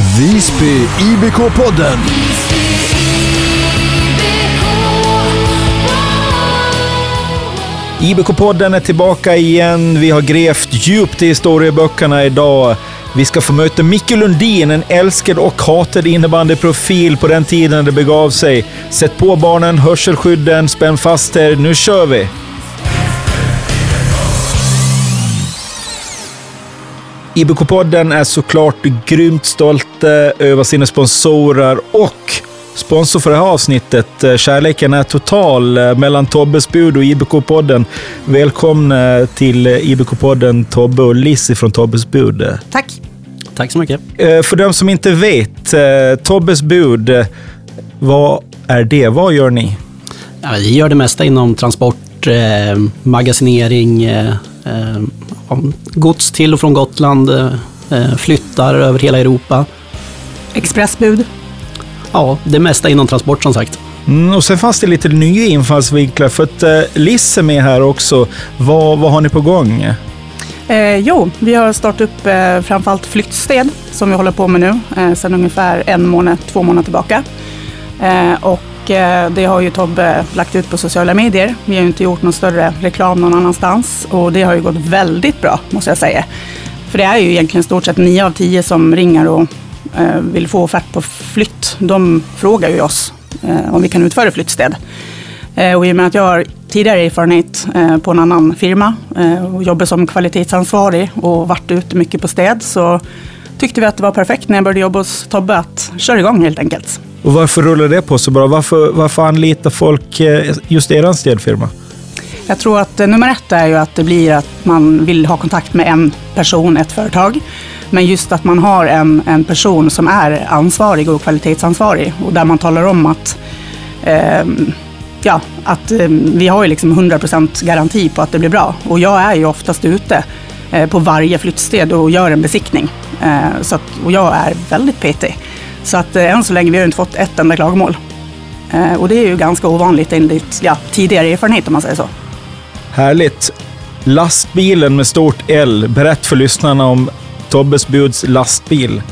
Visby IBK-podden. IBK-podden är tillbaka igen. Vi har grävt djupt i historieböckerna idag. Vi ska få möta Micke Lundin, en älskad och hatad innebandyprofil på den tiden det begav sig. Sätt på barnen, hörselskydden, spänn fast er. Nu kör vi! IBK-podden är såklart grymt stolt över sina sponsorer och sponsor för det här avsnittet. eh, Kärleken är total eh, mellan Tobbes bud och IBK-podden. Välkomna till eh, IBK-podden Tobbe och Liz från Tobbes bud. Tack. Tack så mycket. För de som inte vet, Tobbes bud, vad är det? Vad gör ni? Ja, vi gör det mesta inom transport, eh, magasinering, eh, eh, gods till och från Gotland, eh, flyttar över hela Europa. Expressbud. Ja, det mesta inom transport som sagt. Mm, och sen fanns det lite nya infallsvinklar, för att eh, Liz är med här också. Vad, vad har ni på gång? Eh, jo, vi har startat upp eh, framförallt flyttsted som vi håller på med nu eh, sedan ungefär en månad, två månader tillbaka. Eh, och eh, det har ju Tobbe lagt ut på sociala medier. Vi har ju inte gjort någon större reklam någon annanstans och det har ju gått väldigt bra måste jag säga. För det är ju egentligen stort sett nio av tio som ringer och eh, vill få offert på flytt. De frågar ju oss eh, om vi kan utföra flyttstäd. Eh, och i och med att jag har tidigare erfarenhet eh, på en annan firma eh, och jobbar som kvalitetsansvarig och varit ute mycket på städ så tyckte vi att det var perfekt när jag började jobba hos Tobbe att köra igång helt enkelt. Och varför rullar det på så bra? Varför, varför anlitar folk eh, just er städfirma? Jag tror att eh, nummer ett är ju att det blir att man vill ha kontakt med en person, ett företag. Men just att man har en, en person som är ansvarig och kvalitetsansvarig och där man talar om att ehm, ja, att eh, vi har ju liksom 100% garanti på att det blir bra. Och jag är ju oftast ute eh, på varje flyttsted och gör en besiktning. Eh, så att, och jag är väldigt petig. Så att eh, än så länge vi har inte fått ett enda klagomål. Eh, och det är ju ganska ovanligt enligt ja, tidigare erfarenhet om man säger så. Härligt. Lastbilen med stort L. Berätt för lyssnarna om Tobbes buds lastbil.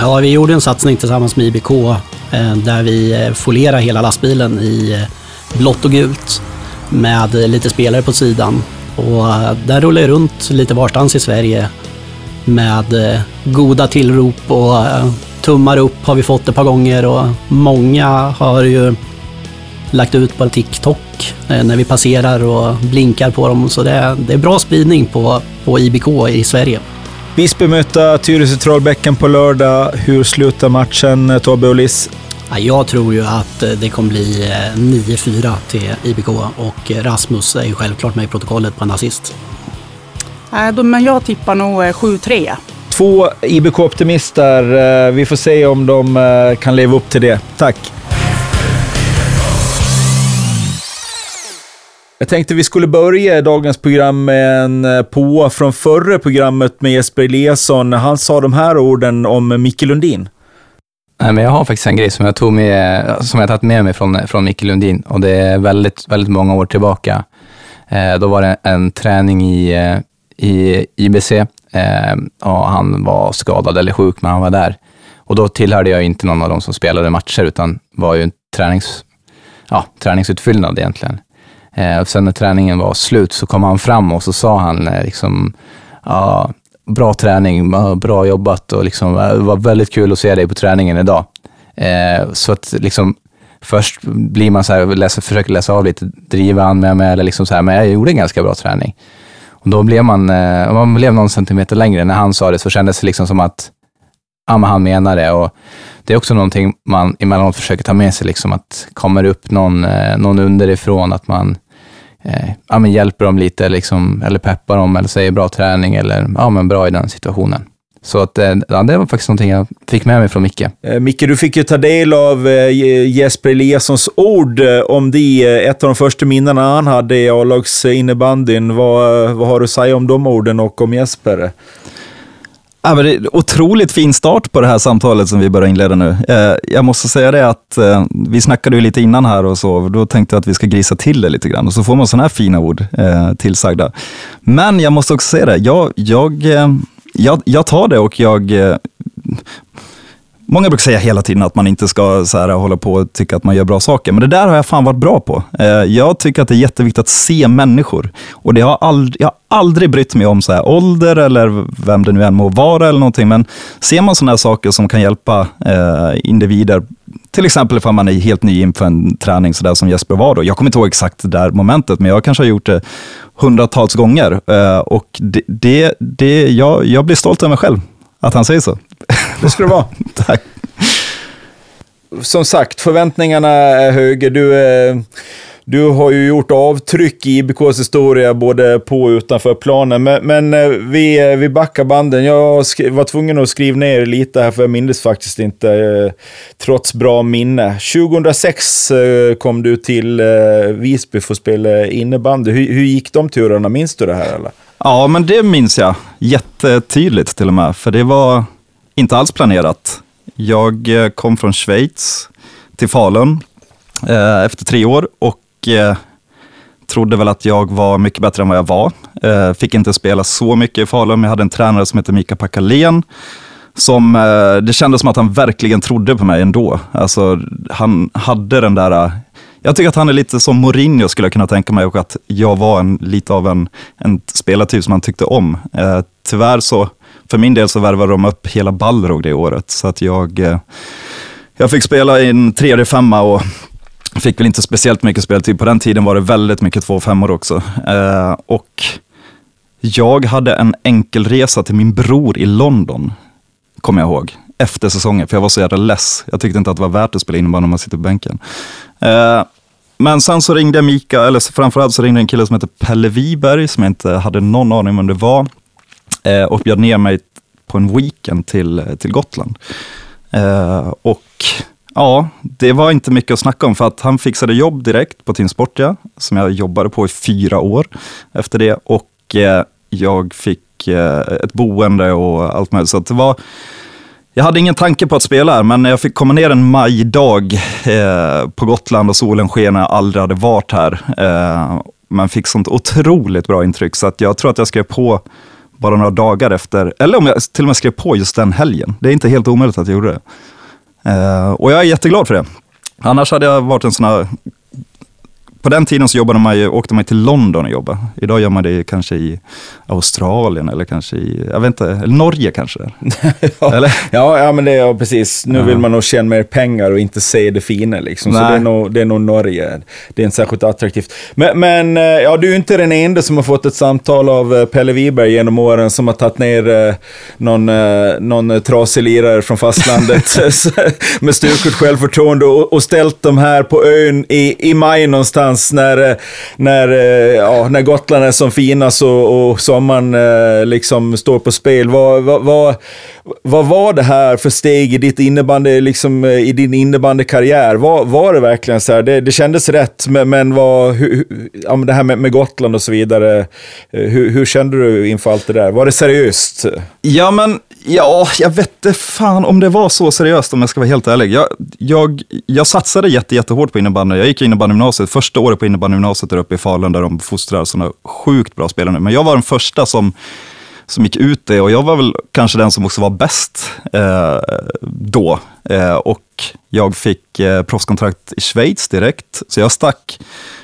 Ja, vi gjorde en satsning tillsammans med IBK eh, där vi eh, folierade hela lastbilen i eh, blått och gult med eh, lite spelare på sidan. Och eh, där rullar jag runt lite varstans i Sverige med eh, goda tillrop och eh, tummar upp har vi fått ett par gånger och många har ju lagt ut på TikTok när vi passerar och blinkar på dem. Så det är, det är bra spridning på, på IBK i Sverige. Visby möter Tyresö Trollbäcken på lördag. Hur slutar matchen, Tobbe och Liss? Ja, Jag tror ju att eh, det kommer bli eh, 9-4 till IBK och eh, Rasmus är ju självklart med i protokollet på en assist. Nej, men jag tippar nog eh, 7-3. Två IBK-optimister. Eh, Vi får se om de eh, kan leva upp till det. Tack! Jag tänkte vi skulle börja dagens program med en eh, påa från förra programmet med Jesper Eliasson. Han sa de här orden om Micke Lundin. Nej, men jag har faktiskt en grej som jag tog med, som jag tagit med mig från, från Micke Lundin och det är väldigt, väldigt många år tillbaka. Eh, då var det en träning i, eh, i IBC eh, och han var skadad eller sjuk, men han var där. Och då tillhörde jag inte någon av de som spelade matcher, utan var ju en tränings, ja, träningsutfyllnad egentligen. Eh, och sen när träningen var slut så kom han fram och så sa han eh, liksom, ja, bra träning, bra jobbat och liksom, eh, det var väldigt kul att se dig på träningen idag. Eh, så att liksom, först blir man så här, läser, försöker läsa av lite, driver han med mig eller liksom så här, men jag gjorde en ganska bra träning. Och då blev man, eh, man blev någon centimeter längre. När han sa det så kändes det liksom som att ja, men han menar det. Och det är också någonting man emellanåt försöker ta med sig, liksom att kommer det upp någon, eh, någon underifrån, att man eh, ja, men hjälper dem lite, liksom, eller peppar dem, eller säger bra träning, eller ja, men bra i den situationen. Så att, eh, ja, det var faktiskt någonting jag fick med mig från Micke. Eh, Micke, du fick ju ta del av eh, Jesper Eliassons ord eh, om det. Ett av de första minnena han hade i A-lagsinnebandyn. Vad, vad har du att säga om de orden och om Jesper? Ja, men det är otroligt fin start på det här samtalet som vi börjar inleda nu. Eh, jag måste säga det att eh, vi snackade ju lite innan här och så, då tänkte jag att vi ska grisa till det lite grann och så får man sådana här fina ord eh, tillsagda. Men jag måste också säga det, jag, jag, jag, jag tar det och jag, Många brukar säga hela tiden att man inte ska så här, hålla på och tycka att man gör bra saker, men det där har jag fan varit bra på. Eh, jag tycker att det är jätteviktigt att se människor. Och det har aldrig, jag har aldrig brytt mig om så här, ålder eller vem det nu än må vara eller någonting, men ser man sådana här saker som kan hjälpa eh, individer, till exempel ifall man är helt ny inför en träning, så där som Jesper var då. Jag kommer inte ihåg exakt det där momentet, men jag kanske har gjort det hundratals gånger. Eh, och det, det, det, jag, jag blir stolt över mig själv, att han säger så. Det ska det vara. Tack. Som sagt, förväntningarna är höga. Du, eh, du har ju gjort avtryck i IBKs historia både på och utanför planen. Men, men eh, vi, vi backar banden. Jag var tvungen att skriva ner lite här, för jag minns faktiskt inte, eh, trots bra minne. 2006 kom du till Visby för att spela innebandy. Hur, hur gick de turerna? Minns du det här? Eller? Ja, men det minns jag jättetydligt till och med, för det var inte alls planerat. Jag eh, kom från Schweiz till Falun eh, efter tre år och eh, trodde väl att jag var mycket bättre än vad jag var. Eh, fick inte spela så mycket i Falun, men jag hade en tränare som hette Mika Pakalén. Som, eh, det kändes som att han verkligen trodde på mig ändå. Alltså, han hade den där eh, jag tycker att han är lite som Mourinho skulle jag kunna tänka mig och att jag var en, lite av en, en spelartyp som han tyckte om. Eh, tyvärr så för min del så värvade de upp hela Balrog det året, så att jag, eh, jag fick spela i en tredje femma och fick väl inte speciellt mycket speltid. På den tiden var det väldigt mycket två femmor också. Eh, och jag hade en enkel resa till min bror i London, kommer jag ihåg, efter säsongen, för jag var så jävla less. Jag tyckte inte att det var värt att spela innebandy om man sitter på bänken. Eh, men sen så ringde Mika, eller framförallt så ringde en kille som heter Pelle Wiberg, som jag inte hade någon aning om vem det var eh, och bjöd ner mig på en weekend till, till Gotland. Eh, och ja, det var inte mycket att snacka om för att han fixade jobb direkt på Team Sportia, som jag jobbade på i fyra år efter det. Och eh, jag fick eh, ett boende och allt möjligt. Så det var, jag hade ingen tanke på att spela här, men när jag fick komma ner en majdag eh, på Gotland och solen sken när jag aldrig hade varit här. Eh, men fick sånt otroligt bra intryck, så att jag tror att jag skrev på bara några dagar efter, eller om jag till och med skrev på just den helgen. Det är inte helt omöjligt att jag gjorde det. Eh, och jag är jätteglad för det. Annars hade jag varit en sån här på den tiden så jobbade man ju, åkte man till London och jobbade. Idag gör man det kanske i Australien eller kanske i, jag vet inte, eller Norge kanske? ja, eller? Ja, ja, men det är ja, precis. Nu ja. vill man nog tjäna mer pengar och inte se det fina liksom. Så det är, nog, det är nog Norge. Det är inte särskilt attraktivt. Men, men eh, ja, du är inte den enda som har fått ett samtal av eh, Pelle Wiberg genom åren som har tagit ner eh, någon, någon trasig lirare från fastlandet med stuket självförtroende och, och ställt dem här på ön i, i maj någonstans någonstans när, eh, när, eh, ja, när Gotland är som finast och, och sommaren eh, liksom står på spel. Vad, vad, vad, vad var det här för steg i, ditt innebandy, liksom, i din innebandykarriär? Var, var det verkligen så här? Det, det kändes rätt, men, men, vad, hur, ja, det här med, med, Gotland och så vidare. Hur, hur kände du inför allt det där? Var det seriöst? Ja, men Ja, jag vet inte fan om det var så seriöst om jag ska vara helt ärlig. Jag, jag, jag satsade jätte, jättehårt på innebandy. Jag gick innebandygymnasiet, första året på innebandygymnasiet där uppe i Falun där de fostrar sådana sjukt bra spelare nu. Men jag var den första som, som gick ut det och jag var väl kanske den som också var bäst eh, då. Eh, och jag fick eh, proffskontrakt i Schweiz direkt, så jag stack,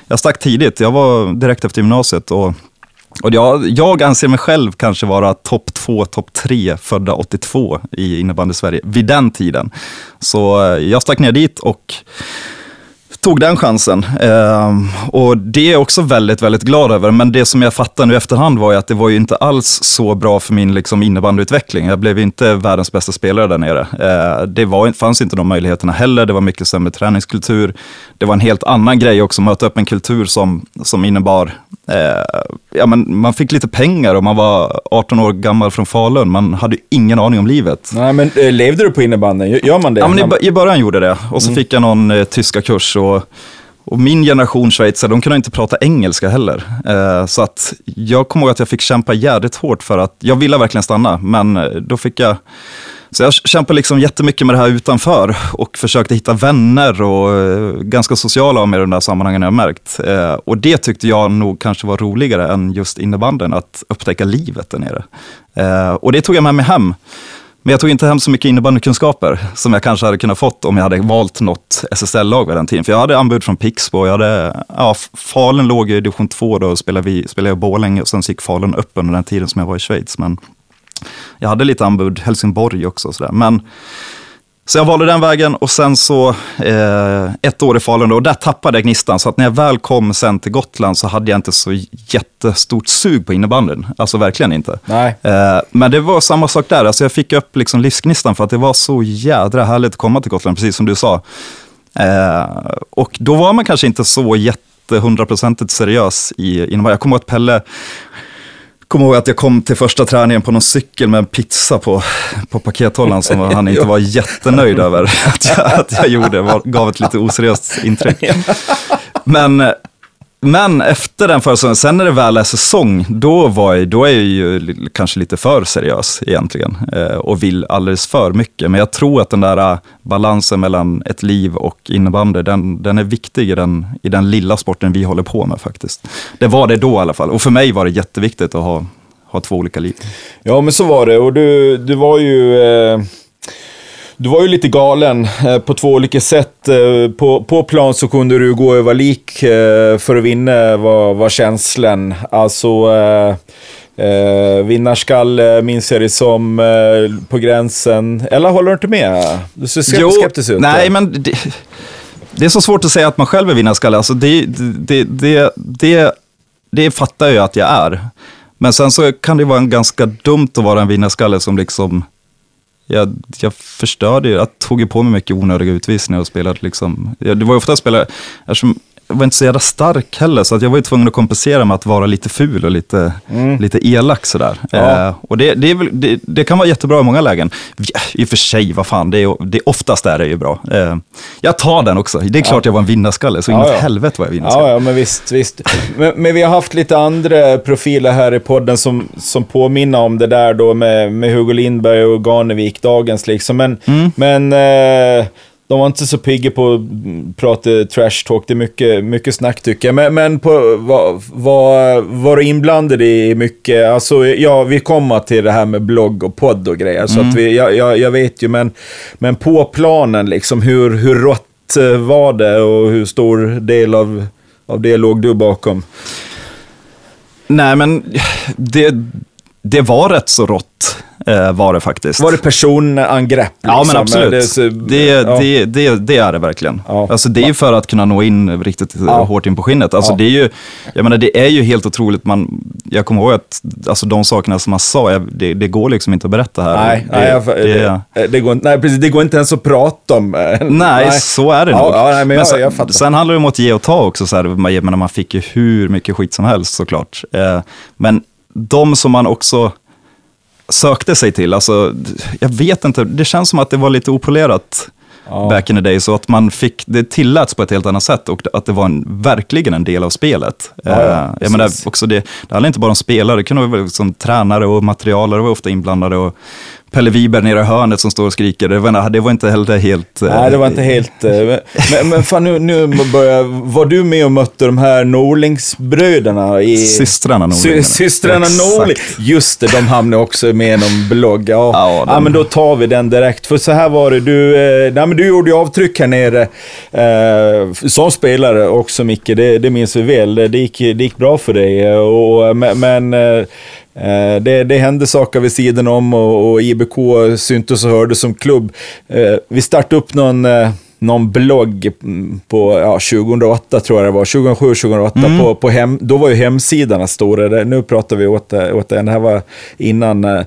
jag stack tidigt. Jag var direkt efter gymnasiet och och jag, jag anser mig själv kanske vara topp två, topp tre födda 82 i innebandy Sverige vid den tiden. Så eh, jag stack ner dit och tog den chansen. Eh, och det är jag också väldigt, väldigt glad över. Men det som jag fattar nu i efterhand var ju att det var ju inte alls så bra för min liksom, innebandyutveckling. Jag blev inte världens bästa spelare där nere. Eh, det var, fanns inte de möjligheterna heller. Det var mycket sämre träningskultur. Det var en helt annan grej också, möta upp en kultur som, som innebar eh, ja, men man fick lite pengar och man var 18 år gammal från Falun. Man hade ingen aning om livet. Nej, men eh, levde du på innebandyn? Gör man det? Ja, men i, i början gjorde det. Och så mm. fick jag någon eh, tyska kurs. Och, och min generation schweizare, de kunde inte prata engelska heller. Eh, så att jag kommer ihåg att jag fick kämpa jädrigt hårt för att, jag ville verkligen stanna, men eh, då fick jag så jag kämpade liksom jättemycket med det här utanför och försökte hitta vänner och eh, ganska sociala av mig i de där sammanhangen jag märkt. Eh, och det tyckte jag nog kanske var roligare än just innebanden, att upptäcka livet där nere. Och det tog jag med mig hem. Men jag tog inte hem så mycket innebandykunskaper som jag kanske hade kunnat fått om jag hade valt något SSL-lag vid den tiden. För jag hade anbud från Pixbo, jag hade, ja, Falun låg i division 2 då och spelade, vi, spelade jag i Borlänge och sen så gick Falun upp under den tiden som jag var i Schweiz. Men jag hade lite anbud, Helsingborg också och sådär. Men så jag valde den vägen och sen så eh, ett år i Falun då, och där tappade jag gnistan. Så att när jag väl kom sen till Gotland så hade jag inte så jättestort sug på innebandyn. Alltså verkligen inte. Nej. Eh, men det var samma sak där, alltså jag fick upp liksom livsgnistan för att det var så jädra härligt att komma till Gotland, precis som du sa. Eh, och då var man kanske inte så jätte hundraprocentigt seriös i innebandy. Jag kommer ihåg att Pelle kommer ihåg att jag kom till första träningen på någon cykel med en pizza på, på pakethållaren som han inte var jättenöjd över att jag, att jag gjorde. Gav ett lite oseriöst intryck. Men, men efter den föreställningen, sen när det väl är säsong, då, var jag, då är jag ju kanske lite för seriös egentligen eh, och vill alldeles för mycket. Men jag tror att den där eh, balansen mellan ett liv och innebandy, den, den är viktig i den, i den lilla sporten vi håller på med faktiskt. Det var det då i alla fall. Och för mig var det jätteviktigt att ha, ha två olika liv. Ja, men så var det. Och du, du var ju... Eh... Du var ju lite galen eh, på två olika sätt. Eh, på, på plan så kunde du gå över lik eh, för att vinna, var, var känslan. Alltså, eh, vinnarskalle minns jag det som eh, på gränsen. Eller håller du inte med? Du ser skeptisk ut. Nej, men det, det är så svårt att säga att man själv är vinnarskalle. Alltså det, det, det, det, det fattar jag att jag är. Men sen så kan det vara en ganska dumt att vara en vinnarskalle som liksom jag, jag förstörde ju, jag tog ju på mig mycket onödiga utvisningar och spelade liksom, det var ju ofta spelare, eftersom var inte så jävla stark heller, så att jag var ju tvungen att kompensera med att vara lite ful och lite, lite elak sådär. Ja. Eh, och det, det, väl, det, det kan vara jättebra i många lägen. Ja, I och för sig, vad fan, det är, det, oftast är det ju bra. Eh, jag tar den också, det är klart jag var en vinnarskalle, så Ja, inåt ja. helvete var jag vinnarskalle. Ja, ja, men visst, visst. Men, men vi har haft lite andra profiler här i podden som, som påminner om det där då med, med Hugo Lindberg och Garnevik, dagens liksom. Men, men eh, de var inte så pigga på att prata trash talk. Det är mycket, mycket snack tycker jag. Men, men på, var, var, var du inblandad i mycket? Alltså, ja, vi kommer till det här med blogg och podd och grejer. Så att vi, jag, jag, jag vet ju, men, men på planen, liksom, hur, hur rått eh, var det och hur stor del av, av det låg du bakom? Nej, men det, det var rätt så rått, eh, var det faktiskt. Var det personangrepp? Ja, liksom? men absolut. Det, så- Det, ja. det, det, det är det verkligen. Ja. Alltså, det är ju för att kunna nå in riktigt Ja. hårt in på skinnet. Alltså, Ja. det, är ju, jag menar, det är ju helt otroligt. Man, jag kommer ihåg att alltså, de sakerna som man sa, det, det går liksom inte att berätta här. Nej, det, nej, jag, det, det, det, går, inte- nej, precis. Det går inte ens att prata om. eh, Nej, så är det Ja, nog. ja, nej, men jag- sen, jag sen handlar det om att ge och ta också. Så här, man, man fick ju hur mycket skit som helst såklart. Eh, men de som man också sökte sig till, alltså, jag vet inte, det känns som att det var lite opolerat Ja. back in the day, så att man fick, det tilläts på ett helt annat sätt och att det var en, verkligen en del av spelet. Ja, ja, Eh, jag menar, också det, det handlar inte bara om spelare, det kunde vara som tränare och materialare var ofta inblandade och Pelle Wiberg nere i hörnet som står och skriker, det var, det var inte heller helt... eh, Nej, det var inte helt... eh, Men, men, fan, nu, nu börjar... Var du med och mötte de här Norlingsbröderna? I, Systrarna Norling. Sy, systrarna. Norling. Just det, de hamnade också med i någon blogg. Ja, Ja, ja, de- men då tar vi den direkt. För så här var det, du, eh, nej, men du gjorde ju avtryck här nere eh, som spelare också Micke, det, det minns vi väl. Det gick, det gick bra för dig. eh, Och, men men eh, Eh, Det, det hände saker vid sidan om och, och IBK syntes och hördes som klubb. Eh, Vi startade upp någon, eh, någon blogg mm, på ja, 2008 tror jag det var, 2007-2008. På, på hem, då var ju hemsidorna stora. Nu pratar vi åt, åt det. det här var innan eh,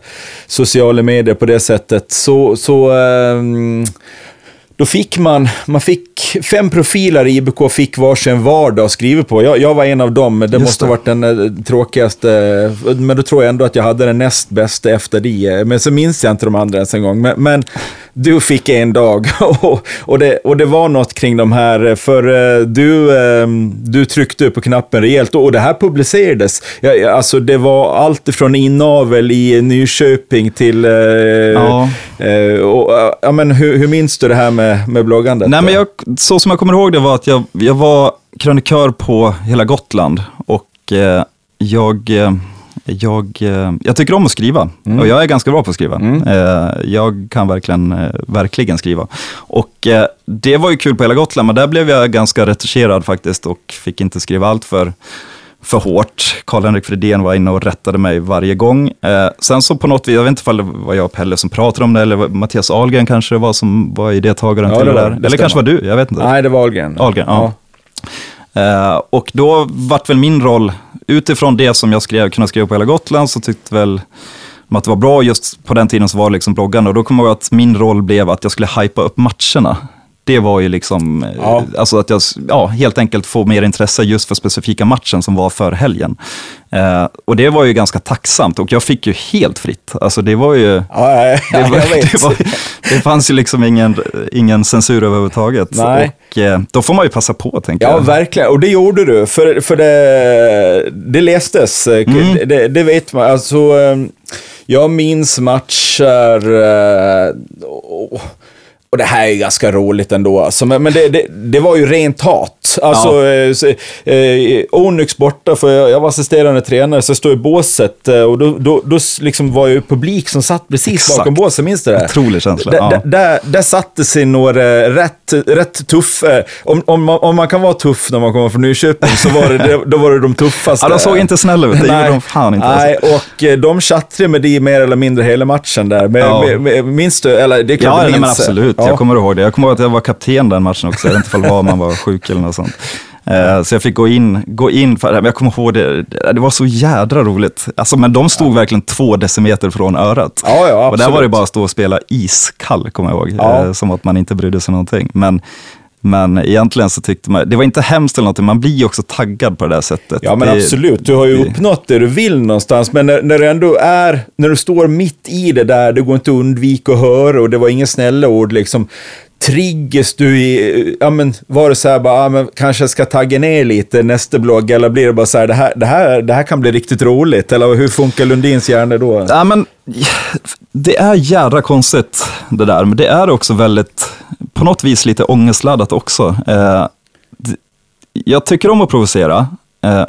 sociala medier på det sättet. Så, så ehm, då fick man, man fick fem profiler i IBK fick varsin vardag att skriva på. Jag, jag var en av dem, det måste ha varit den eh, tråkigaste, men då tror jag ändå att jag hade den näst bästa efter det. Men så minns jag inte de andra ens en gång. Men, men du fick en dag och, och, det, och det var något kring de här, för eh, du, eh, du tryckte på knappen rejält och det här publicerades. Alltså det var allt från inavel i Nyköping till... eh, Ja. Eh, och, eh, ja, men hur, hur minns du det här med, med bloggandet? Nej, men jag, så som jag kommer ihåg det var att jag, jag var krönikör på hela Gotland och eh, jag, eh, jag, eh, jag tycker om att skriva Mm. och jag är ganska bra på att skriva. Eh, Jag kan verkligen, verkligen skriva. Och det var ju kul på hela Gotland, men där blev jag ganska retuscherad faktiskt och fick inte skriva allt för för hårt. Karl-Henrik Fredén var inne och rättade mig varje gång. Eh, sen så på något vis, jag vet inte om det var jag och Pelle som pratade om det, eller Mattias Ahlgren kanske det var som var idétagaren Ja, till det det, var där. det, det eller kanske var du, jag vet inte. Nej, det var Ahlgren. Ahlgren, ja. Eh, och då vart väl min roll, utifrån det som jag skrev, kunde skriva på hela Gotland, så tyckte väl att det var bra. Just på den tiden så var det liksom bloggande och då kommer jag ihåg att min roll blev att jag skulle hypa upp matcherna. Det var ju liksom, eh, Ja. alltså att jag ja, helt enkelt få mer intresse just för specifika matchen som var för helgen. Eh, och det var ju ganska tacksamt och jag fick ju helt fritt. Alltså det var ju, Ja, nej, det, var, det, var, det fanns ju liksom ingen, ingen censur överhuvudtaget. Nej. Och eh, då får man ju passa på, tänker Ja, jag. verkligen. Och det gjorde du. För, för det, det lästes. eh, Mm. Det, det vet man. Alltså, eh, jag minns matcher... eh, och- det här är ganska roligt ändå. Alltså, men men det, det, det var ju rent hat. Alltså, eh, så, eh, Onyx borta, för jag, jag var assisterande tränare, så jag stod i båset eh, och då, då, då liksom var ju publik som satt precis Exakt. bakom båset. Minns du det? Otrolig känsla. Ja. där, där, där satte sig några rätt, rätt tuff... eh, Om, om, man, om man kan vara tuff när man kommer från Nyköping så var det, då var det de tuffaste. Ja, de såg inte snälla ut, det gjorde de fan inte. Nej, Alltså. och de tjattrade med det mer eller mindre hela matchen där. Ja. med, med, minns du? Eller det klart Ja, du minns. absolut. Ja. Jag kommer ihåg det. Jag kommer ihåg att jag var kapten den matchen också. Jag vet inte ifall var man var sjuk eller något sånt. Eh, Så jag fick gå in, gå in för, men jag kommer ihåg det, det var så jädra roligt. Alltså, men de stod verkligen två decimeter från örat. Ja, ja, och där var det bara att stå och spela iskall, kommer jag ihåg. Ja. Eh, Som att man inte brydde sig någonting. Men, men egentligen så tyckte man, det var inte hemskt eller någonting, man blir ju också taggad på det där sättet. Ja, men det, absolut. Du har ju det- uppnått det du vill någonstans. Men när, när du ändå är, när du står mitt i det där, det går inte att undvika att höra och det var inga snälla ord liksom. Triggas du i, ja men var det så här bara, ja, men kanske jag ska tagga ner lite nästa blogg eller blir det bara så här, det här, det här, det här kan bli riktigt roligt? Eller hur funkar Lundins hjärna då? Ja, men, det är jädra konstigt det där, men det är också väldigt, på något vis lite ångestladdat också. Eh, jag tycker om att provocera,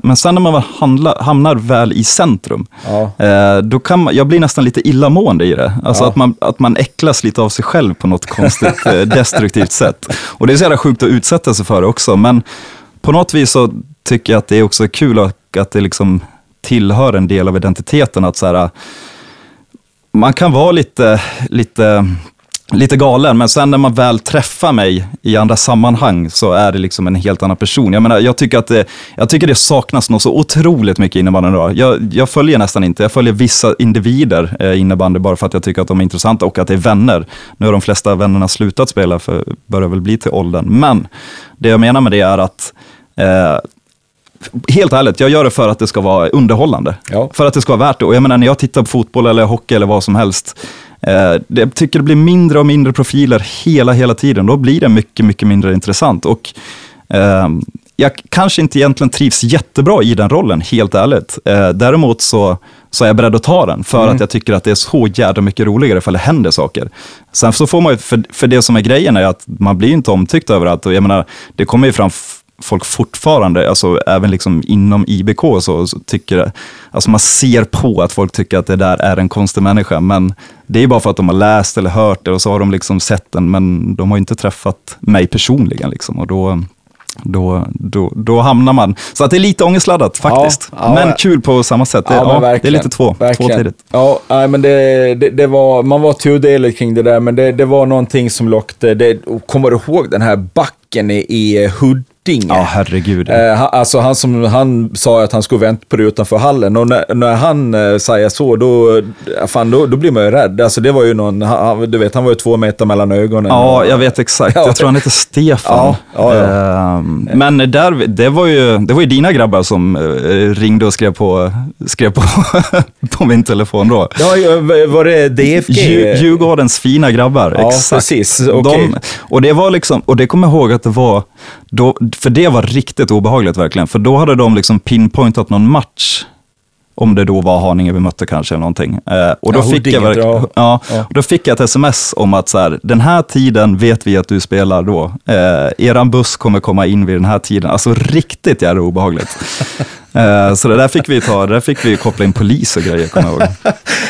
men sen när man väl handla, hamnar väl i centrum, Ja. eh, då kan man, jag blir nästan lite illamående i det. Alltså Ja. att, man, att man äcklas lite av sig själv på något konstigt eh, destruktivt sätt. Och det är så jävla sjukt att utsätta sig för det också, men på något vis så tycker jag att det är också kul och att det liksom tillhör en del av identiteten. att så här, man kan vara lite, lite, lite galen, men sen när man väl träffar mig i andra sammanhang så är det liksom en helt annan person. Jag, menar, jag, tycker, att det, jag tycker det saknas något så otroligt mycket i innebandyn idag. Jag, jag följer nästan inte, jag följer vissa individer eh, innebandy bara för att jag tycker att de är intressanta och att det är vänner. Nu har de flesta vännerna slutat spela, för börjar väl bli till åldern. Men det jag menar med det är att eh, Helt ärligt, jag gör det för att det ska vara underhållande. Ja. För att det ska vara värt det. Och jag menar, när jag tittar på fotboll eller hockey eller vad som helst, jag tycker det blir mindre och mindre profiler hela, hela tiden. Då blir det mycket, mycket mindre intressant. Och eh, jag kanske inte egentligen trivs jättebra i den rollen, helt ärligt. Eh, däremot så, så är jag beredd att ta den, för att jag tycker att det är så jävla mycket roligare ifall det händer saker. Sen så får man ju, för, för det som är grejen är att man blir inte omtyckt överallt. Och jag menar, det kommer ju fram folk fortfarande, alltså även liksom inom IBK, så, så tycker alltså man ser på att folk tycker att det där är en konstig människa, men det är bara för att de har läst eller hört det och så har de liksom sett den, men de har inte träffat mig personligen. Liksom, och då, då, då, då hamnar man... Så att det är lite ångestladdat faktiskt, Ja, ja, men kul på samma sätt. Det, ja, det är lite två, Verkligen. tvåtidigt. Ja, nej, men det, det, det var, man var tudelad kring det där, men det, det var någonting som lockade. Det, kommer du ihåg den här backen i, i Huddinge? Ja, herregud. Eh, han, alltså han, som, han sa att han skulle vänta på det utanför hallen och när, när han eh, säger så, då, fan, då, då blir man ju rädd. Alltså det var ju någon, han, du vet, han var ju två meter mellan ögonen. Ja, och, jag vet exakt. Ja. Jag tror han heter Stefan. Ja, ja. Ehm, Men där, det, var ju, det var ju dina grabbar som eh, ringde och skrev på, skrev på, på min telefon då. Ja, var det DFG? Dju- Djurgårdens fina grabbar, exakt. precis. Okej. De, och det var liksom, och det kommer jag ihåg att det var, då, för det var riktigt obehagligt verkligen, för då hade de liksom pinpointat någon match, om det då var Haninge vi mötte kanske eller någonting. Eh, och då, Ja, fick jag, ja. ja, då fick jag ett sms om att så här, den här tiden vet vi att du spelar då. Eh, eran buss kommer komma in vid den här tiden. Alltså riktigt jävla obehagligt. Eh, Så det där fick vi ta, det där fick vi koppla in polis och grejer, kommer jag ihåg.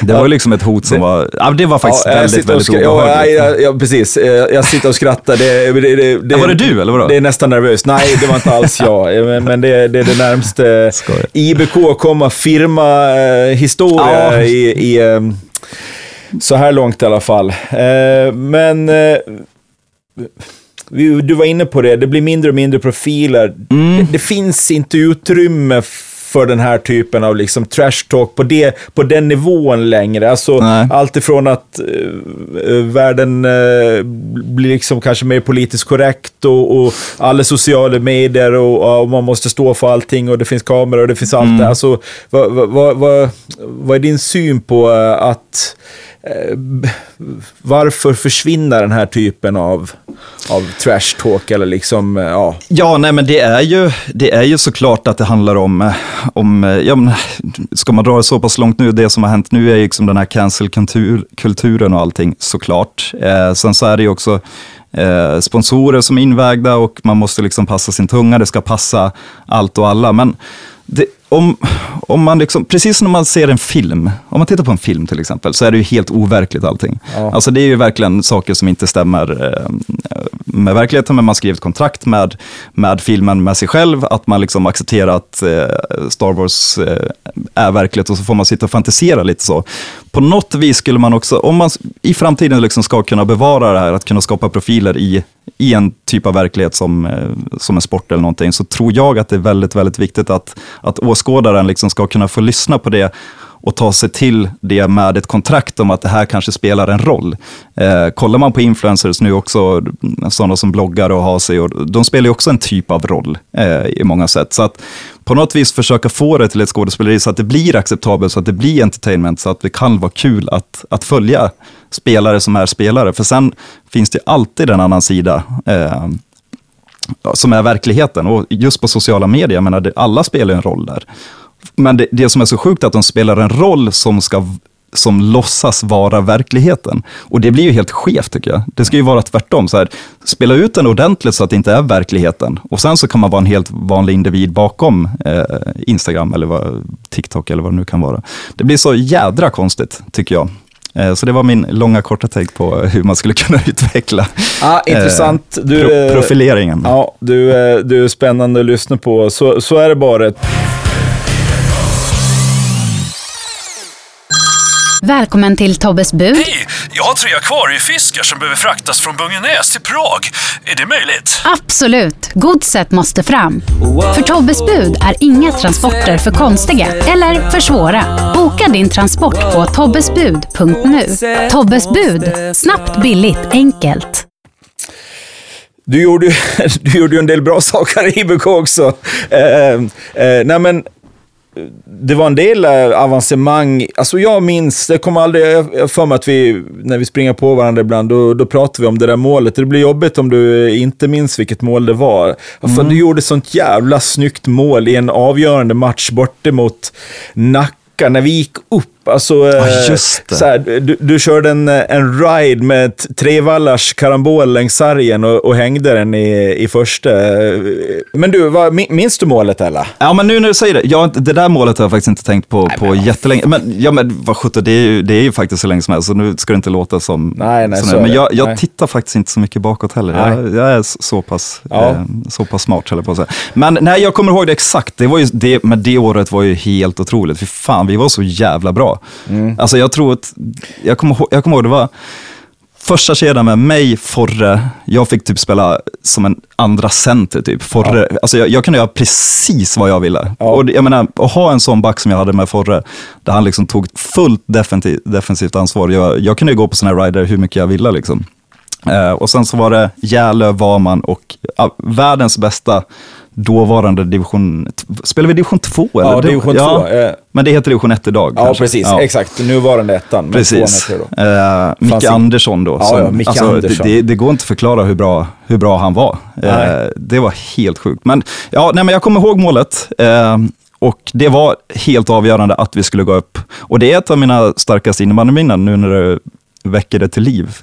Det var ju liksom ett hot som var, ja, det var faktiskt Ja, väldigt, väldigt obehagligt. ja, ja, precis. Eh, Jag sitter och skrattar. Det, det, det, det, var det du, eller vadå? Det är nästan nervöst. Nej, det var inte alls jag. Eh, Men, men det, det är det närmaste. IBK komma firma-historia Ja. i, i eh, så här långt i alla fall. Men du var inne på det, det blir mindre och mindre profiler. Mm. Det, det finns inte utrymme för den här typen av liksom trash talk på, det, på den nivån längre. Alltså, Nej. allt ifrån att eh, världen eh, blir liksom kanske mer politiskt korrekt och, och alla sociala medier och, och man måste stå för allting och det finns kameror och det finns allt det. Alltså, vad, vad, vad, vad, är din syn på eh, att Eh, varför försvinner den här typen av, av trash talk eller liksom, eh, ja. Ja, nej men det är ju, det är ju såklart att det handlar om, eh, om eh, ja, men, ska man dra det så pass långt nu, det som har hänt nu är ju liksom den här cancelkulturen och allting såklart. Eh, sen så är det ju också eh, sponsorer som är invägda och man måste liksom passa sin tunga, det ska passa allt och alla. Men det, om, om man liksom, precis som när man ser en film, om man tittar på en film till exempel, så är det ju helt overkligt allting. Ja. Alltså det är ju verkligen saker som inte stämmer eh, med verkligheten, men man skriver ett kontrakt med, med filmen, med sig själv, att man liksom accepterar att eh, Star Wars eh, är verklighet och så får man sitta och fantisera lite så. På något vis skulle man också, om man i framtiden liksom ska kunna bevara det här, att kunna skapa profiler i, i en typ av verklighet som, som en sport eller någonting, så tror jag att det är väldigt, väldigt viktigt att, att åskådaren liksom ska kunna få lyssna på det och ta sig till det med ett kontrakt om att det här kanske spelar en roll. Eh, kollar man på influencers nu också, sådana som bloggar och har sig, och de spelar ju också en typ av roll eh, i många sätt. Så att på något vis försöka få det till ett skådespeleri så att det blir acceptabelt, så att det blir entertainment, så att det kan vara kul att, att följa spelare som är spelare. För sen finns det alltid en annan sida. Eh, som är verkligheten. Och just på sociala medier, jag menar, alla spelar en roll där. Men det, det som är så sjukt är att de spelar en roll som ska som låtsas vara verkligheten. Och det blir ju helt skevt tycker jag. Det ska ju vara tvärtom. Så här, spela ut den ordentligt så att det inte är verkligheten. Och sen så kan man vara en helt vanlig individ bakom eh, Instagram eller vad, TikTok eller vad det nu kan vara. Det blir så jädra konstigt tycker jag. Eh, så det var min långa korta take på hur man skulle kunna utveckla Ah, intressant. eh, Du, pro eh, profileringen. Ja, du, du är spännande att lyssna på. Så, så är det bara. Välkommen till Tobbes bud. Hej! Jag har tre akvariefiskar som behöver fraktas från Bungenäs till Prag. Är det möjligt? Absolut, godset måste fram. För Tobbes bud är inga transporter för konstiga eller för svåra. Boka din transport på tobbesbud.nu. Tobbes bud, snabbt, billigt, enkelt. Du gjorde, ju- du gjorde ju en del bra saker i IBK också. Eh, eh, nej men, det var en del eh, avancemang. Alltså jag minns, det kommer aldrig, jag för mig att vi, när vi springer på varandra ibland, då, då pratar vi om det där målet. Det blir jobbigt om du inte minns vilket mål det var. För du gjorde sånt jävla snyggt mål i en avgörande match borta mot Nacka när vi gick upp. Alltså, det. Så här, du, du körde en, en ride med ett trevallars karambol längs sargen och, och hängde den i, i första. Men du, vad, min- minns du målet eller? Ja, men nu när du säger det, ja, det där målet har jag faktiskt inte tänkt på, på jättelänge. Men, ja, men vad sjutton, det, är ju- det är ju faktiskt så länge som helst, så nu ska det inte låta som... Nej, nej, så Men jag, jag Nej. tittar faktiskt inte så mycket bakåt heller. Nej. Jag, jag är så- pass, Ja. eh, så pass smart, höll jag på att säga. Men nej, jag kommer ihåg det exakt. Det var ju, det, men det året var ju helt otroligt. Fy fan, vi var så jävla bra. Mm. Alltså jag tror att, jag kommer, jag kommer ihåg det var, Första kedjan med mig, Forre, jag fick typ spela som en andra center. Typ. Forre, alltså jag, jag kunde göra precis vad jag ville. Ja. Och jag menar, att ha en sån back som jag hade med Forre, där han liksom tog fullt defensivt, defensivt ansvar. Jag, jag kunde ju gå på såna här rider hur mycket jag ville. Liksom. Eh, och sen så var det Järlö, Varman och ja, världens bästa dåvarande division... Spelar vi division 2? Eller? Ja, division ja, två, eh. Men det heter division 1 idag. Ja, kanske. precis. Ja. Exakt. Nuvarande ettan. Precis. Eh, Micke Fanns Andersson då. Ja, som- ja, Micke alltså, Andersson. Det, det, går inte att förklara hur bra, hur bra han var. Eh, det var helt sjukt. Men, ja, nej, men jag kommer ihåg målet. Eh, och det var helt avgörande att vi skulle gå upp. Och det är ett av mina starkaste innebandyminnen nu när du väcker det till liv.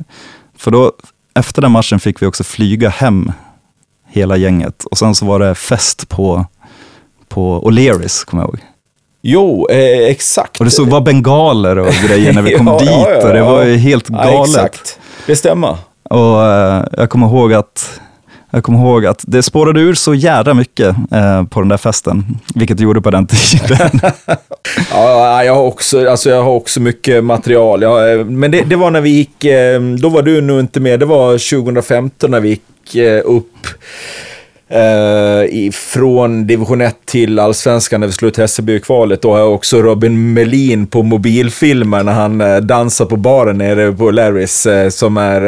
För då, efter den matchen fick vi också flyga hem hela gänget. Och sen så var det fest på, på O'Learys, kommer jag ihåg. Jo, eh, exakt. Och det stod bara bengaler och grejer när vi kom Ja, dit ja, ja, och det var ju helt galet. exakt. Det stämmer. Och eh, jag kommer ihåg att jag kommer ihåg att det spårade ur så jävla mycket eh, på den där festen, vilket det gjorde på den tiden. Ja, jag har också, alltså jag har också mycket material. Jag, eh, men det, det var när vi gick, eh, då var du nog inte med, det var 2015 när vi gick eh, upp eh, från division 1 till allsvenskan när vi slog ut Hässelby i kvalet. Då har jag också Robin Melin på mobilfilmer när han eh, dansar på baren nere på Larrys eh, som är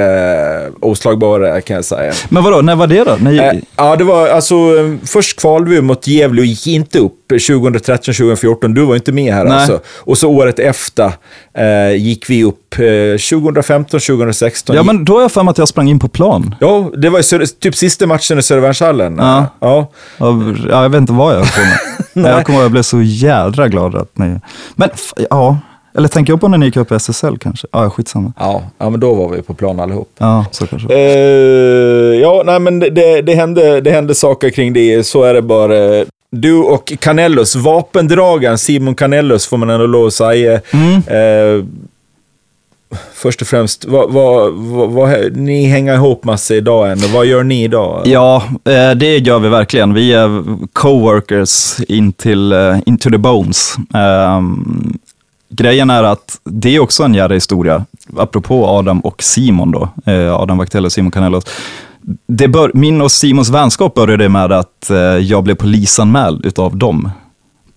eh, oslagbara kan jag säga. Men vadå, när var det då? När, Eh, ja, det var alltså, eh, först kvalade vi mot Gävle och gick inte upp 2013-2014. Du var inte med här Nej. alltså. Och så året efter eh, gick vi upp eh, 2015-2016. ja, men då har jag för mig att jag sprang in på plan. Ja, det var Söder, typ sista matchen i Södervärnshallen. Ja. ja. Ja, jag vet inte vad jag på med. Men jag kommer ihåg jag blev så jädra glad att ni... Men ja, eller tänker jag på när ni gick upp i SSL kanske? Ja, skitsamma. Ja, ja, men då var vi på plan allihop. Ja, så kanske. Eh, ja, nej men det, det, hände, det hände saker kring det, så är det bara. Du och Canellos, vapendragaren Simon Canellos får man ändå lov att säga. Mm. Eh, först och främst, vad, vad, vad, ni hänger ihop massa idag ändå. Vad gör ni idag? Ja, eh, det gör vi verkligen. Vi är coworkers in till, eh, into the bones. Ehm, grejen är att det är också en jävla historia, apropå Adam och Simon då, eh, Adam Wachtell och Simon Canellos. Det bör, min och Simons vänskap började med att eh, jag blev polisanmäld utav dem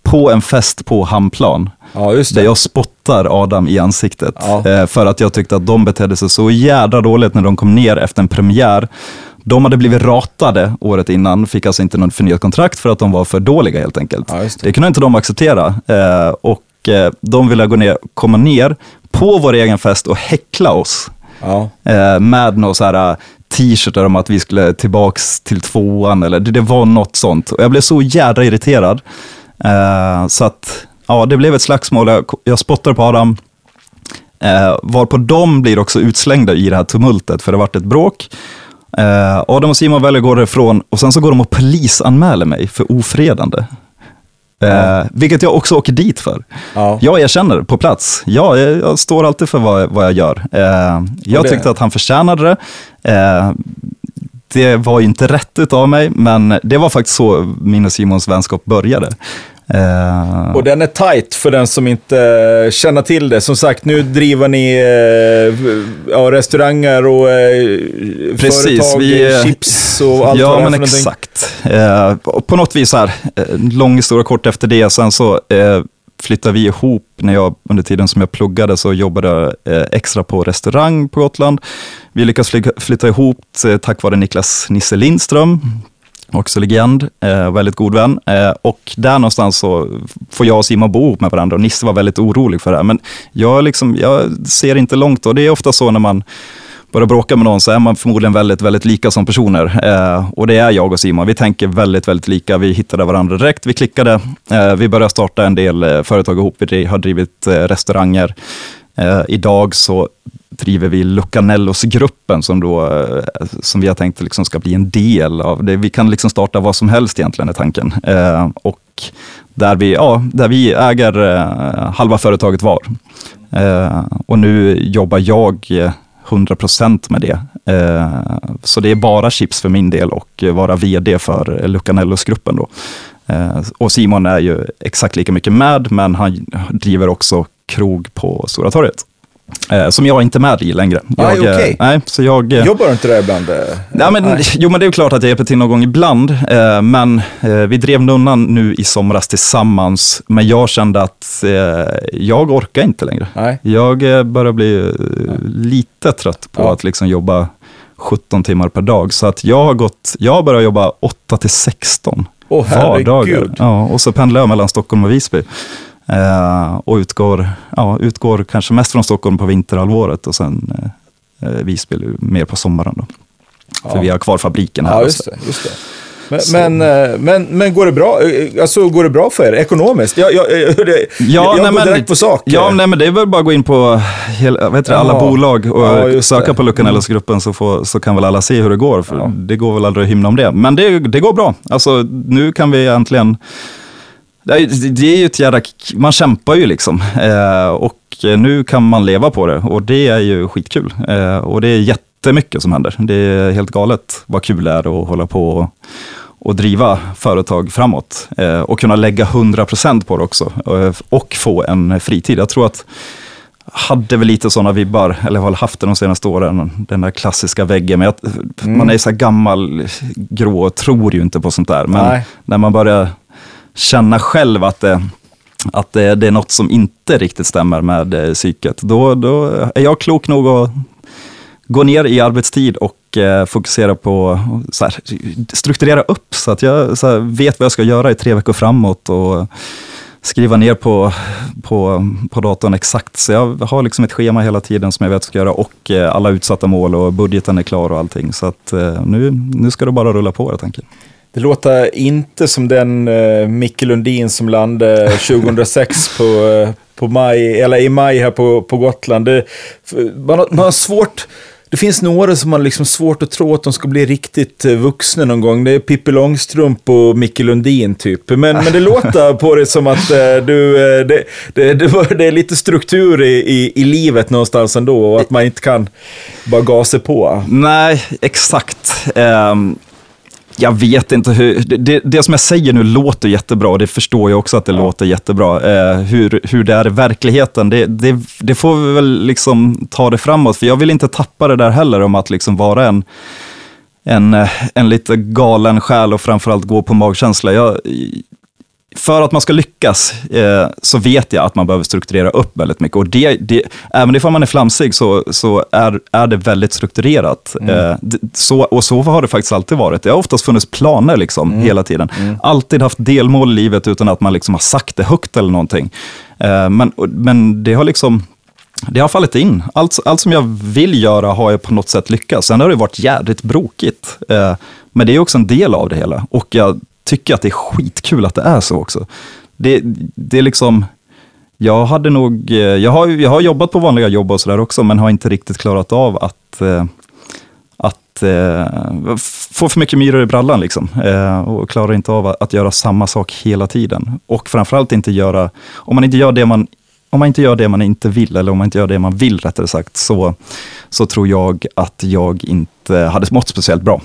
på en fest på Hamplan. Ja, just Där det. jag spottar Adam i ansiktet. Ja. Eh, för att jag tyckte att de betedde sig så jädra dåligt när de kom ner efter en premiär. De hade blivit ratade året innan, fick alltså inte något förnyat kontrakt för att de var för dåliga helt enkelt. Ja, det. det kunde inte de acceptera. Eh, och de ville gå ner, komma ner på vår egen fest och häckla oss. Ja. Eh, med några så här eh, t-shirtar om att vi skulle tillbaks till tvåan eller det, det var något sånt. Och jag blev så jädra irriterad. Eh, så att, ja, det blev ett slagsmål. Jag, jag spottar på Adam. Eh, varpå de blir också utslängda i det här tumultet, för det vart ett bråk. Eh, Adam och Simon väljer att gå därifrån och sen så går de och polisanmäler mig för ofredande. Eh, vilket jag också åker dit för. Ja. Jag erkänner på plats. Ja, jag, jag står alltid för vad, vad jag gör. Eh, jag det- tyckte att han förtjänade det. Eh, det var ju inte rätt av mig, men det var faktiskt så min och Simons vänskap började. Eh, Och den är tight för den som inte eh, känner till det. Som sagt, nu driver ni eh, ja, restauranger och eh, Precis, företag, vi, eh, chips och allt ja, vad det är men för exakt. Eh, och på något vis, här, lång historia kort efter det, sen så flyttade vi ihop, när jag, under tiden som jag pluggade så jobbade jag extra på restaurang på Gotland. Vi lyckades flytta ihop tack vare Niklas Nisse Lindström, också legend, eh, väldigt god vän. Eh, och där någonstans så får jag och Simon bo ihop med varandra och Nisse var väldigt orolig för det här. Men jag, liksom, jag ser inte långt och det är ofta så när man börjar bråka med någon så är man förmodligen väldigt, väldigt lika som personer. Eh, och det är jag och Simon. Vi tänker väldigt, väldigt lika. Vi hittade varandra direkt. Vi klickade. Eh, vi började starta en del eh, företag ihop. Vi har drivit eh, restauranger. Eh, idag så driver vi Lucanellos-gruppen som, då, eh, som vi har tänkt liksom ska bli en del av det. Vi kan liksom starta vad som helst egentligen är tanken. Eh, och där vi, ja, där vi äger eh, halva företaget var. Eh, och nu jobbar jag eh, 100% med det. Eh, så det är bara chips för min del och vara vd för Lucanellos-gruppen. Då. Eh, och Simon är ju exakt lika mycket med, men han driver också krog på Stora torget. Eh, som jag inte är med i längre. Aj, Jag, eh, okej. nej, så jag, eh, Jobbar du inte där ibland? eh? Ja, men, jo, men det är klart att jag hjälper till någon gång ibland. Eh, men eh, vi drev Nunnan nu i somras tillsammans. Men jag kände att eh, jag orkar inte längre. Nej. Jag eh, börjar bli eh, lite trött på Ja. att liksom jobba 17 timmar per dag. Så att jag har, gått, jag har börjat jobba 8 till 16 Åh, vardagar. Ja, och så pendlar jag mellan Stockholm och Visby. Eh, och utgår, ja, utgår kanske mest från Stockholm på vinterhalvåret och sen eh, eh, Visby mer på sommaren. Då. För Ja. vi har kvar fabriken här. Ja, just så. det. Just det. Men, men, eh, men, men går, det bra, alltså, går det bra för er ekonomiskt? Jag, jag, jag, jag, Ja, går men- direkt på sak. Ja, nej, men det är väl bara att gå in på hela, heter det, alla bolag och Ja, söka det. på Lucanellos-gruppen så, får- så kan väl alla se hur det går. För Ja. Det går väl aldrig att hymna om det. Men det, det går bra. Alltså, nu kan vi äntligen Det är, ju ett jävla, man kämpar ju liksom. Eh, och nu kan man leva på det och det är ju skitkul. Eh, och det är jättemycket som händer. Det är helt galet vad kul det är att hålla på och, driva företag framåt. Eh, och kunna lägga 100% på det också. Och få en fritid. Jag tror att hade väl lite sådana vibbar, eller har haft det de senaste åren, den där klassiska väggen. Men jag, mm. Man är så gammal, grå och tror ju inte på sånt där. Men Nej. när man börjar känna själv att det, att det, det, är något som inte riktigt stämmer med eh, psyket, då, då är jag klok nog att gå ner i arbetstid och eh, fokusera på att strukturera upp så att jag så här, vet vad jag ska göra i tre veckor framåt. Och, skriva ner på, på, på datorn exakt. Så jag har liksom ett schema hela tiden som jag vet att jag ska göra och eh, alla utsatta mål och budgeten är klar och allting. Så att eh, nu, nu ska det bara rulla på helt enkelt. Det låter inte som den uh, Micke Lundin som landade 2006 på, uh, på maj, eller i maj här på, på Gotland. Det, man, har, man har svårt det finns några som har liksom svårt att tro att de ska bli riktigt eh, vuxna någon gång. Det är Pippi Långstrump och Micke Lundin typ. Men, men det låter på det som att uh, du, det, det, det, det, är lite struktur i, i, i, livet någonstans ändå och att man inte kan bara gasa på. Nej, exakt. Um jag vet inte hur, det, det, som jag säger nu låter jättebra och det förstår jag också att det ja. låter jättebra. Eh, hur, hur det är i verkligheten, det, det, det, får vi väl liksom ta det framåt, för jag vill inte tappa det där heller om att liksom vara en, en, en lite galen själ och framförallt gå på magkänsla. Jag, för att man ska lyckas eh, så vet jag att man behöver strukturera upp väldigt mycket. Och det, det, även om man är flamsig så, så är, är det väldigt strukturerat. Mm. Eh, så, och så har det faktiskt alltid varit. Det har oftast funnits planer liksom, mm. hela tiden. Mm. Alltid haft delmål i livet utan att man liksom har sagt det högt eller någonting. Eh, men, men det har liksom det har fallit in. Allt, allt som jag vill göra har jag på något sätt lyckats. Sen har det varit jädrigt brokigt. Eh, men det är också en del av det hela. Och jag tycker att det är skitkul att det är så också. Det, det är liksom, jag hade nog, eh, jag har, jag har jobbat på vanliga jobb och sådär också, men har inte riktigt klarat av att, eh, att eh, få för mycket myror i brallan liksom. och klarar inte av att göra samma sak hela tiden. Och framförallt inte göra, om man inte gör det man om man inte gör det man inte vill, eller om man inte gör det man vill rättare sagt, så, så tror jag att jag inte hade mått speciellt bra.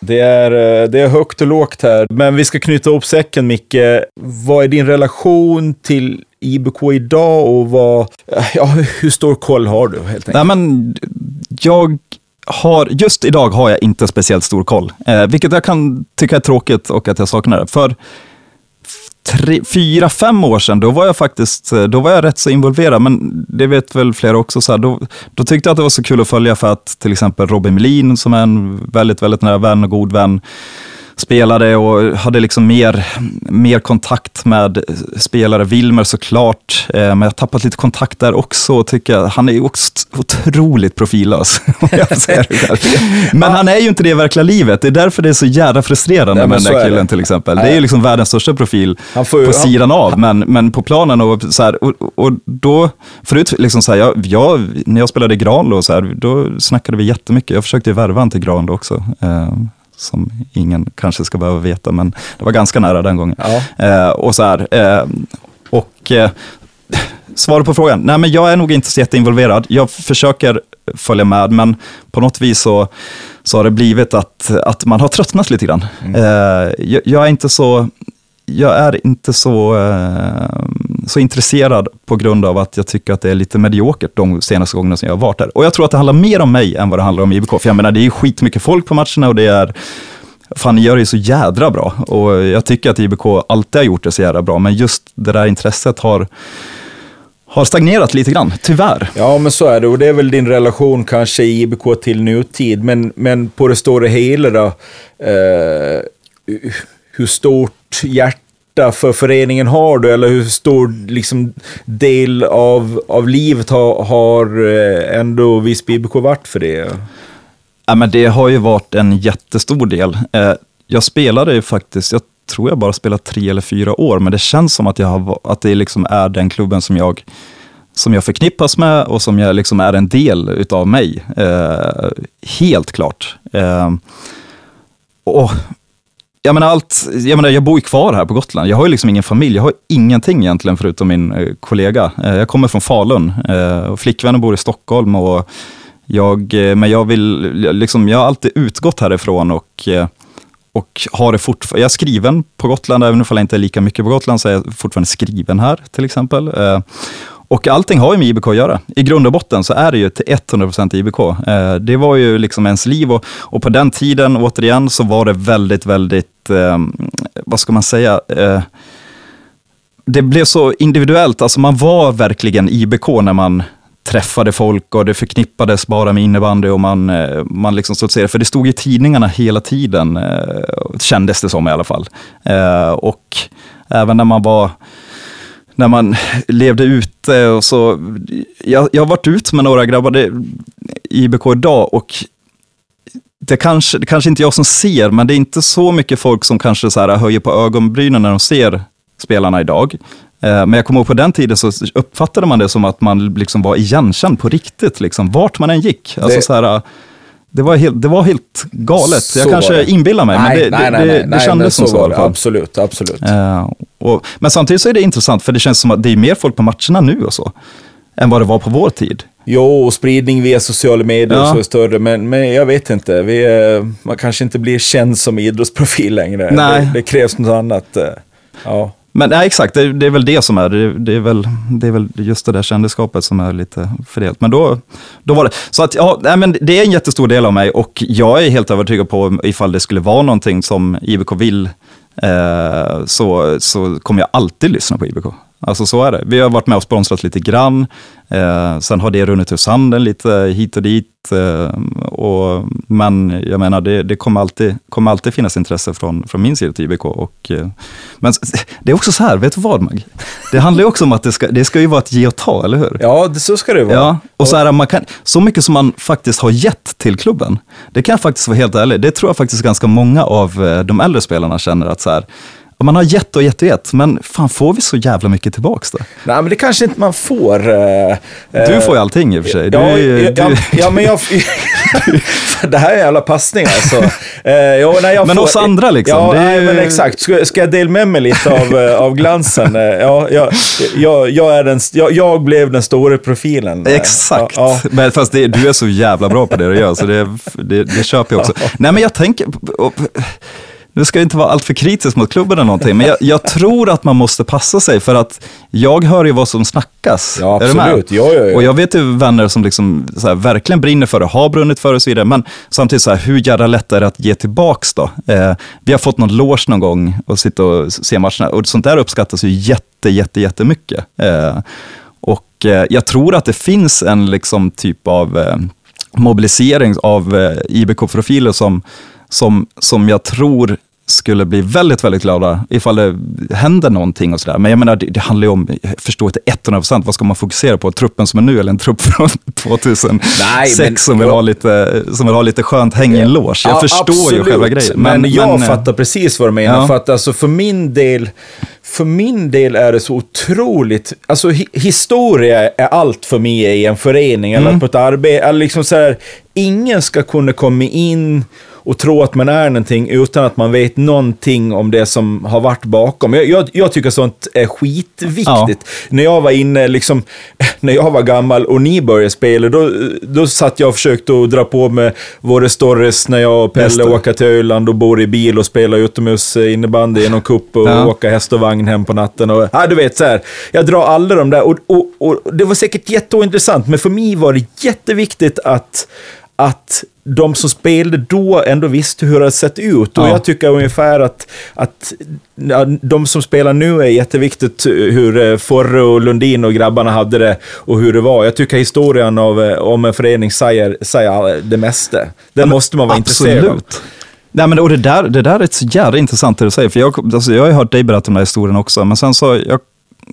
Det är, eh, det är högt och lågt här, men vi ska knyta ihop säcken Micke. Vad är din relation till IBK idag och vad, eh, ja, hur stor koll har du helt enkelt? Nej, men jag har, just idag har jag inte speciellt stor koll, eh, vilket jag kan tycka är tråkigt och att jag saknar det. För tre, fyra, fem år sedan, då var jag faktiskt eh, då var jag rätt så involverad, men det vet väl flera också. Så här, då, då tyckte jag att det var så kul att följa för att till exempel Robin Melin, som är en väldigt, väldigt nära vän och god vän, spelade och hade liksom mer, mer kontakt med spelare. Wilmer såklart, eh, men jag har tappat lite kontakt där också. Tycker han är också otroligt profillös. men han är ju inte det i verkliga livet. Det är därför det är så jävla frustrerande Nej, med den där killen till exempel. Det är ju liksom världens största profil får, på sidan av, men, men på planen och så här, och, och då, förut liksom så här, jag, jag, när jag spelade i Granlo, så här, då snackade vi jättemycket. Jag försökte värva han till Granlo också. Eh, som ingen kanske ska behöva veta, men det var ganska nära den gången. Ja. Eh, och så här, eh, och eh, svar på frågan, nej men jag är nog inte så jätteinvolverad. Jag försöker följa med, men på något vis så, så har det blivit att, att man har tröttnat lite grann. Mm. Eh, jag, jag, är inte så jag är inte så, eh, så intresserad på grund av att jag tycker att det är lite mediokert de senaste gångerna som jag har varit där. Och jag tror att det handlar mer om mig än vad det handlar om IBK. För jag menar, det är ju skitmycket folk på matcherna och det är Fan, ni gör det ju så jädra bra. Och jag tycker att IBK alltid har gjort det så jädra bra, men just det där intresset har har stagnerat lite grann, tyvärr. Ja, men så är det. Och det är väl din relation kanske i IBK till nutid. Men, men på det stora hela då, eh, hur stort hjärta för föreningen har du? Eller hur stor liksom, del av, av livet har, har ändå Visby IBK varit för det? Ja, men det har ju varit en jättestor del. Eh, jag spelade ju faktiskt, jag tror jag bara spelat tre eller fyra år, men det känns som att, jag har, att det liksom är den klubben som jag som jag förknippas med och som jag liksom är en del utav mig. Eh, helt klart. Eh, och, jag menar allt, jag, menar, jag bor ju kvar här på Gotland. Jag har ju liksom ingen familj. Jag har ingenting egentligen förutom min eh, kollega. Eh, jag kommer från Falun. Eh, och flickvännen bor i Stockholm. Och jag, men jag, vill, liksom, jag har alltid utgått härifrån och, och har det fortfarande. Jag är skriven på Gotland, även om jag inte är lika mycket på Gotland, så är jag fortfarande skriven här till exempel. Och allting har ju med IBK att göra. I grund och botten så är det ju till 100% IBK. Eh, det var ju liksom ens liv och, och, på den tiden, återigen, så var det väldigt, väldigt, eh, vad ska man säga, eh, det blev så individuellt. Alltså man var verkligen IBK när man träffade folk och det förknippades bara med innebandy och man, eh, man liksom stoltserade. För det stod i tidningarna hela tiden, eh, kändes det som i alla fall. Eh, och även när man var när man levde ute och så. Jag, jag har varit ut med några grabbar i IBK idag och det kanske, det kanske inte jag som ser, men det är inte så mycket folk som kanske så här höjer på ögonbrynen när de ser spelarna idag. Eh, men jag kommer ihåg på den tiden så uppfattade man det som att man liksom var igenkänd på riktigt, liksom, vart man än gick. Alltså det... så här, det var, helt, det var helt galet. Så jag kanske inbillar mig, nej, men det, nej, nej, det, det kändes som så. så absolut, absolut. Uh, och, men samtidigt så är det intressant, för det känns som att det är mer folk på matcherna nu och så, än vad det var på vår tid. Jo, och spridning via sociala medier ja. och så är större, men, men jag vet inte. Vi, man kanske inte blir känd som idrottsprofil längre. Nej. Det, det krävs något annat. Eh, ja. Men nej, exakt, det, det, är väl det som är, det, det, är väl, det är väl just det där kändisskapet som är lite fördelat. Men då, då var det, så att ja, nej, men det är en jättestor del av mig och jag är helt övertygad på ifall det skulle vara någonting som IBK vill, eh, så, så kommer jag alltid lyssna på IBK. Alltså så är det. Vi har varit med och sponsrat lite grann. Eh, sen har det runnit ur sanden lite hit och dit. Eh, och, men jag menar, det, det, kommer, alltid, kommer alltid finnas intresse från, från min sida till IBK. Och, eh, men det är också så här, vet du vad Mag? Det handlar ju också om att det ska, det ska ju vara ett ge och ta, eller hur? Ja, det, så ska det vara. Ja, och så, här, man kan, så mycket som man faktiskt har gett till klubben, det kan jag faktiskt vara helt ärlig, det tror jag faktiskt ganska många av eh, de äldre spelarna känner att så här, och man har gett och gett och gett, men fan får vi så jävla mycket tillbaks då? Nej, men det kanske inte man får. Uh, du får ju allting i och för sig. Du, ja, ja, du... ja, men jag... det här är jävla passning alltså. Uh, ja, nej, jag men får, oss andra liksom. Ja, nej, ju... men exakt. Ska, ska jag dela med mig lite av, av glansen? ja, jag, jag, jag, är den, jag, jag blev den stora profilen. Exakt. Ja, Men fast det, du är så jävla bra på det du gör, så det, det, det köper jag också. Nej, men jag tänker nu ska jag inte vara alltför kritisk mot klubben eller någonting, men jag, jag, tror att man måste passa sig för att jag hör ju vad som snackas. Ja, absolut. Ja, ja, ja. Och jag vet ju vänner som liksom, här, verkligen brinner för det, har brunnit för det och så vidare, men samtidigt, så här, hur jävla lätt är det att ge tillbaks då? Eh, vi har fått någon loge någon gång och sitta och se matcherna och sånt där uppskattas ju jätte, jätte, jättemycket. Eh, och eh, jag tror att det finns en liksom, typ av eh, mobilisering av eh, IBK-profiler som som, som jag tror skulle bli väldigt, väldigt glada ifall det händer någonting och sådär. Men jag menar, det, det handlar ju om, jag förstår inte 100 procent, vad ska man fokusera på? Truppen som är nu eller en trupp från 2006 Nej, men, som, vill ha lite, som vill ha lite skönt häng i en loge? Jag ja, förstår absolut. ju själva grejen. Men, men jag men, fattar precis vad du menar. Ja. För att alltså för min del, för min del är det så otroligt, alltså hi historia är allt för mig i en förening mm. eller på ett arbete. Eller liksom så här, ingen ska kunna komma in och tro att man är någonting utan att man vet någonting om det som har varit bakom. Jag, jag, jag tycker sånt är skitviktigt. Ja. När jag var inne, liksom, när jag var gammal och ni började spela, då, då satt jag och försökte att dra på med våra stories när jag och Pelle åker till Öland och bor i bil och spelar utomhus eh, innebandy i någon cup och ja. åka häst och vagn hem på natten. Och, ja, du vet, så här, jag drar alla de där och, och, och det var säkert jätteintressant, men för mig var det jätteviktigt att att de som spelade då ändå visste hur det hade sett ut. Och jag tycker ungefär att, att ja, de som spelar nu är jätteviktigt hur eh, Forre och Lundin och grabbarna hade det och hur det var. Jag tycker historien av, eh, om en förening säger, säger det mesta. Den måste man vara absolut. intresserad av. Nej, men och det, där, det där är så jävla intressant det du säger, för jag, alltså, jag har hört dig berätta om den här historien också, men sen så, jag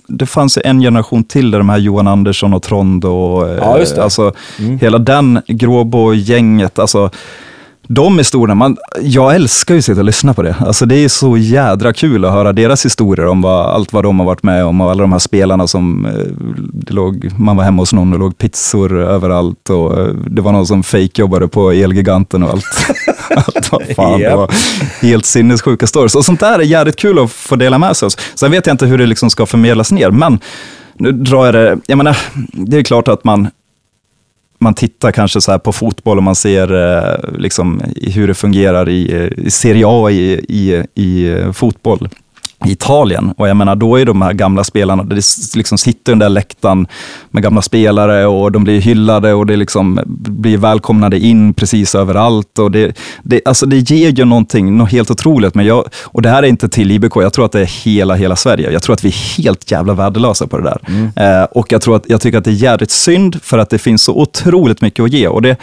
det fanns en generation till, de här Johan Andersson och Trond och ja, alltså, mm. hela den Gråbo-gänget. Alltså, de historierna, man, jag älskar ju att sitta och lyssna på det. Alltså det är så jädra kul att höra deras historier om vad, allt vad de har varit med om och alla de här spelarna som, eh, det låg, man var hemma hos någon och låg pizzor överallt och eh, det var någon som fake-jobbade på Elgiganten och allt. allt vad fan, det var helt sinnessjuka stories. Och sånt där är jävligt kul att få dela med sig av. Sen vet jag inte hur det liksom ska förmedlas ner, men nu drar jag det, jag menar, det är klart att man man tittar kanske så på fotboll och man ser eh, liksom, hur det fungerar i, eh, i Serie A i, i, i eh, fotboll. Italien. Och jag menar, då är de här gamla spelarna, det liksom sitter den där läktaren med gamla spelare och de blir hyllade och det liksom blir välkomnade in precis överallt. Och det, det, alltså det ger ju någonting något helt otroligt. Men jag, och det här är inte till IBK, jag tror att det är hela, hela Sverige. Jag tror att vi är helt jävla värdelösa på det där. Mm. Eh, och jag, tror att, jag tycker att det är jävligt synd för att det finns så otroligt mycket att ge. Och det,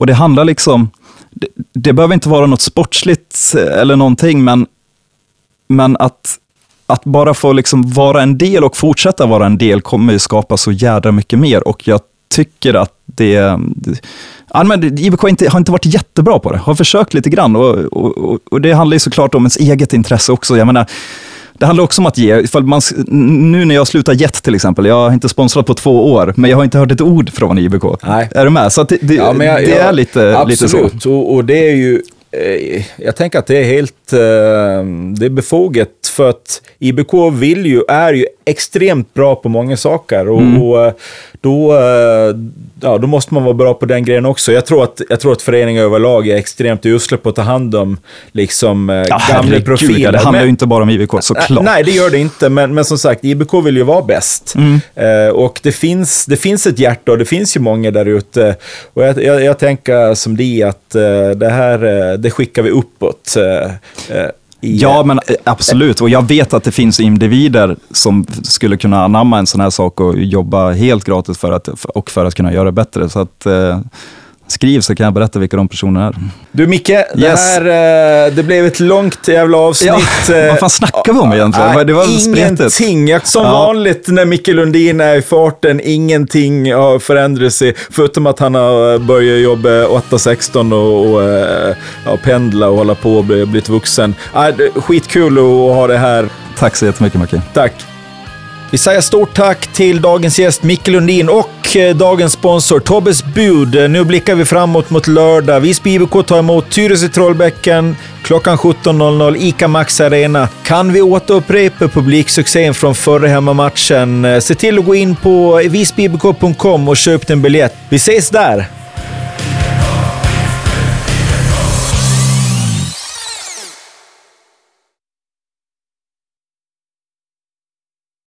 och det handlar liksom, det, det behöver inte vara något sportsligt eller någonting, men men att, att bara få liksom vara en del och fortsätta vara en del kommer ju skapa så jädra mycket mer och jag tycker att det... Ja, men IBK har inte, har inte varit jättebra på det, har försökt lite grann och, och, och det handlar ju såklart om ens eget intresse också. Jag menar, det handlar också om att ge. Man, nu när jag slutar Jet till exempel, jag har inte sponsrat på två år, men jag har inte hört ett ord från IBK. Nej. Är du med? Så det, det, ja, jag, det är lite, absolut. lite så. Absolut, och, och, det är ju Eh, jag tänker att det är helt det är befogat för att IBK vill ju, är ju extremt bra på många saker. Och, mm. och, eh, då, ja, då måste man vara bra på den grejen också. Jag tror att, jag tror att föreningar överlag är extremt usla på att ta hand om liksom, ja, gamla profiler. Det handlar ju inte bara om IBK, såklart. Nej, det gör det inte. Men, men som sagt, IBK vill ju vara bäst. Mm. Eh, och det finns, det finns ett hjärta och det finns ju många där ute. Och jag, jag, jag tänker som det att eh, det här det skickar vi uppåt. Eh, ja, men eh, absolut. Och jag vet att det finns individer som skulle kunna anamma en sån här sak och jobba helt gratis för att, och för att kunna göra det bättre. Så att, eh, Skriv så kan jag berätta vilka de personerna är. Du Micke, yes. det, här, det blev ett långt jävla avsnitt. Ja, vad fan snackar vi om egentligen? Äh, det var ingenting. Spretigt. Som ja. vanligt när Micke Lundin är i farten, ingenting har förändrat sig. Förutom att han har börjat jobba 8-16 och, och ja, pendla och hålla på och blivit vuxen. Skitkul att ha det här. Tack så jättemycket Macke. Tack. Vi säger stort tack till dagens gäst Micke Lundin och eh, dagens sponsor Tobbes Bud. Nu blickar vi framåt mot lördag. Visby IBK tar emot Tyresö Trollbäcken klockan 17.00 ICA Max Arena. Kan vi återupprepa publiksuccén från förra hemmamatchen? Eh, se till att gå in på eh, visbyibk.com och köp en biljett. Vi ses där!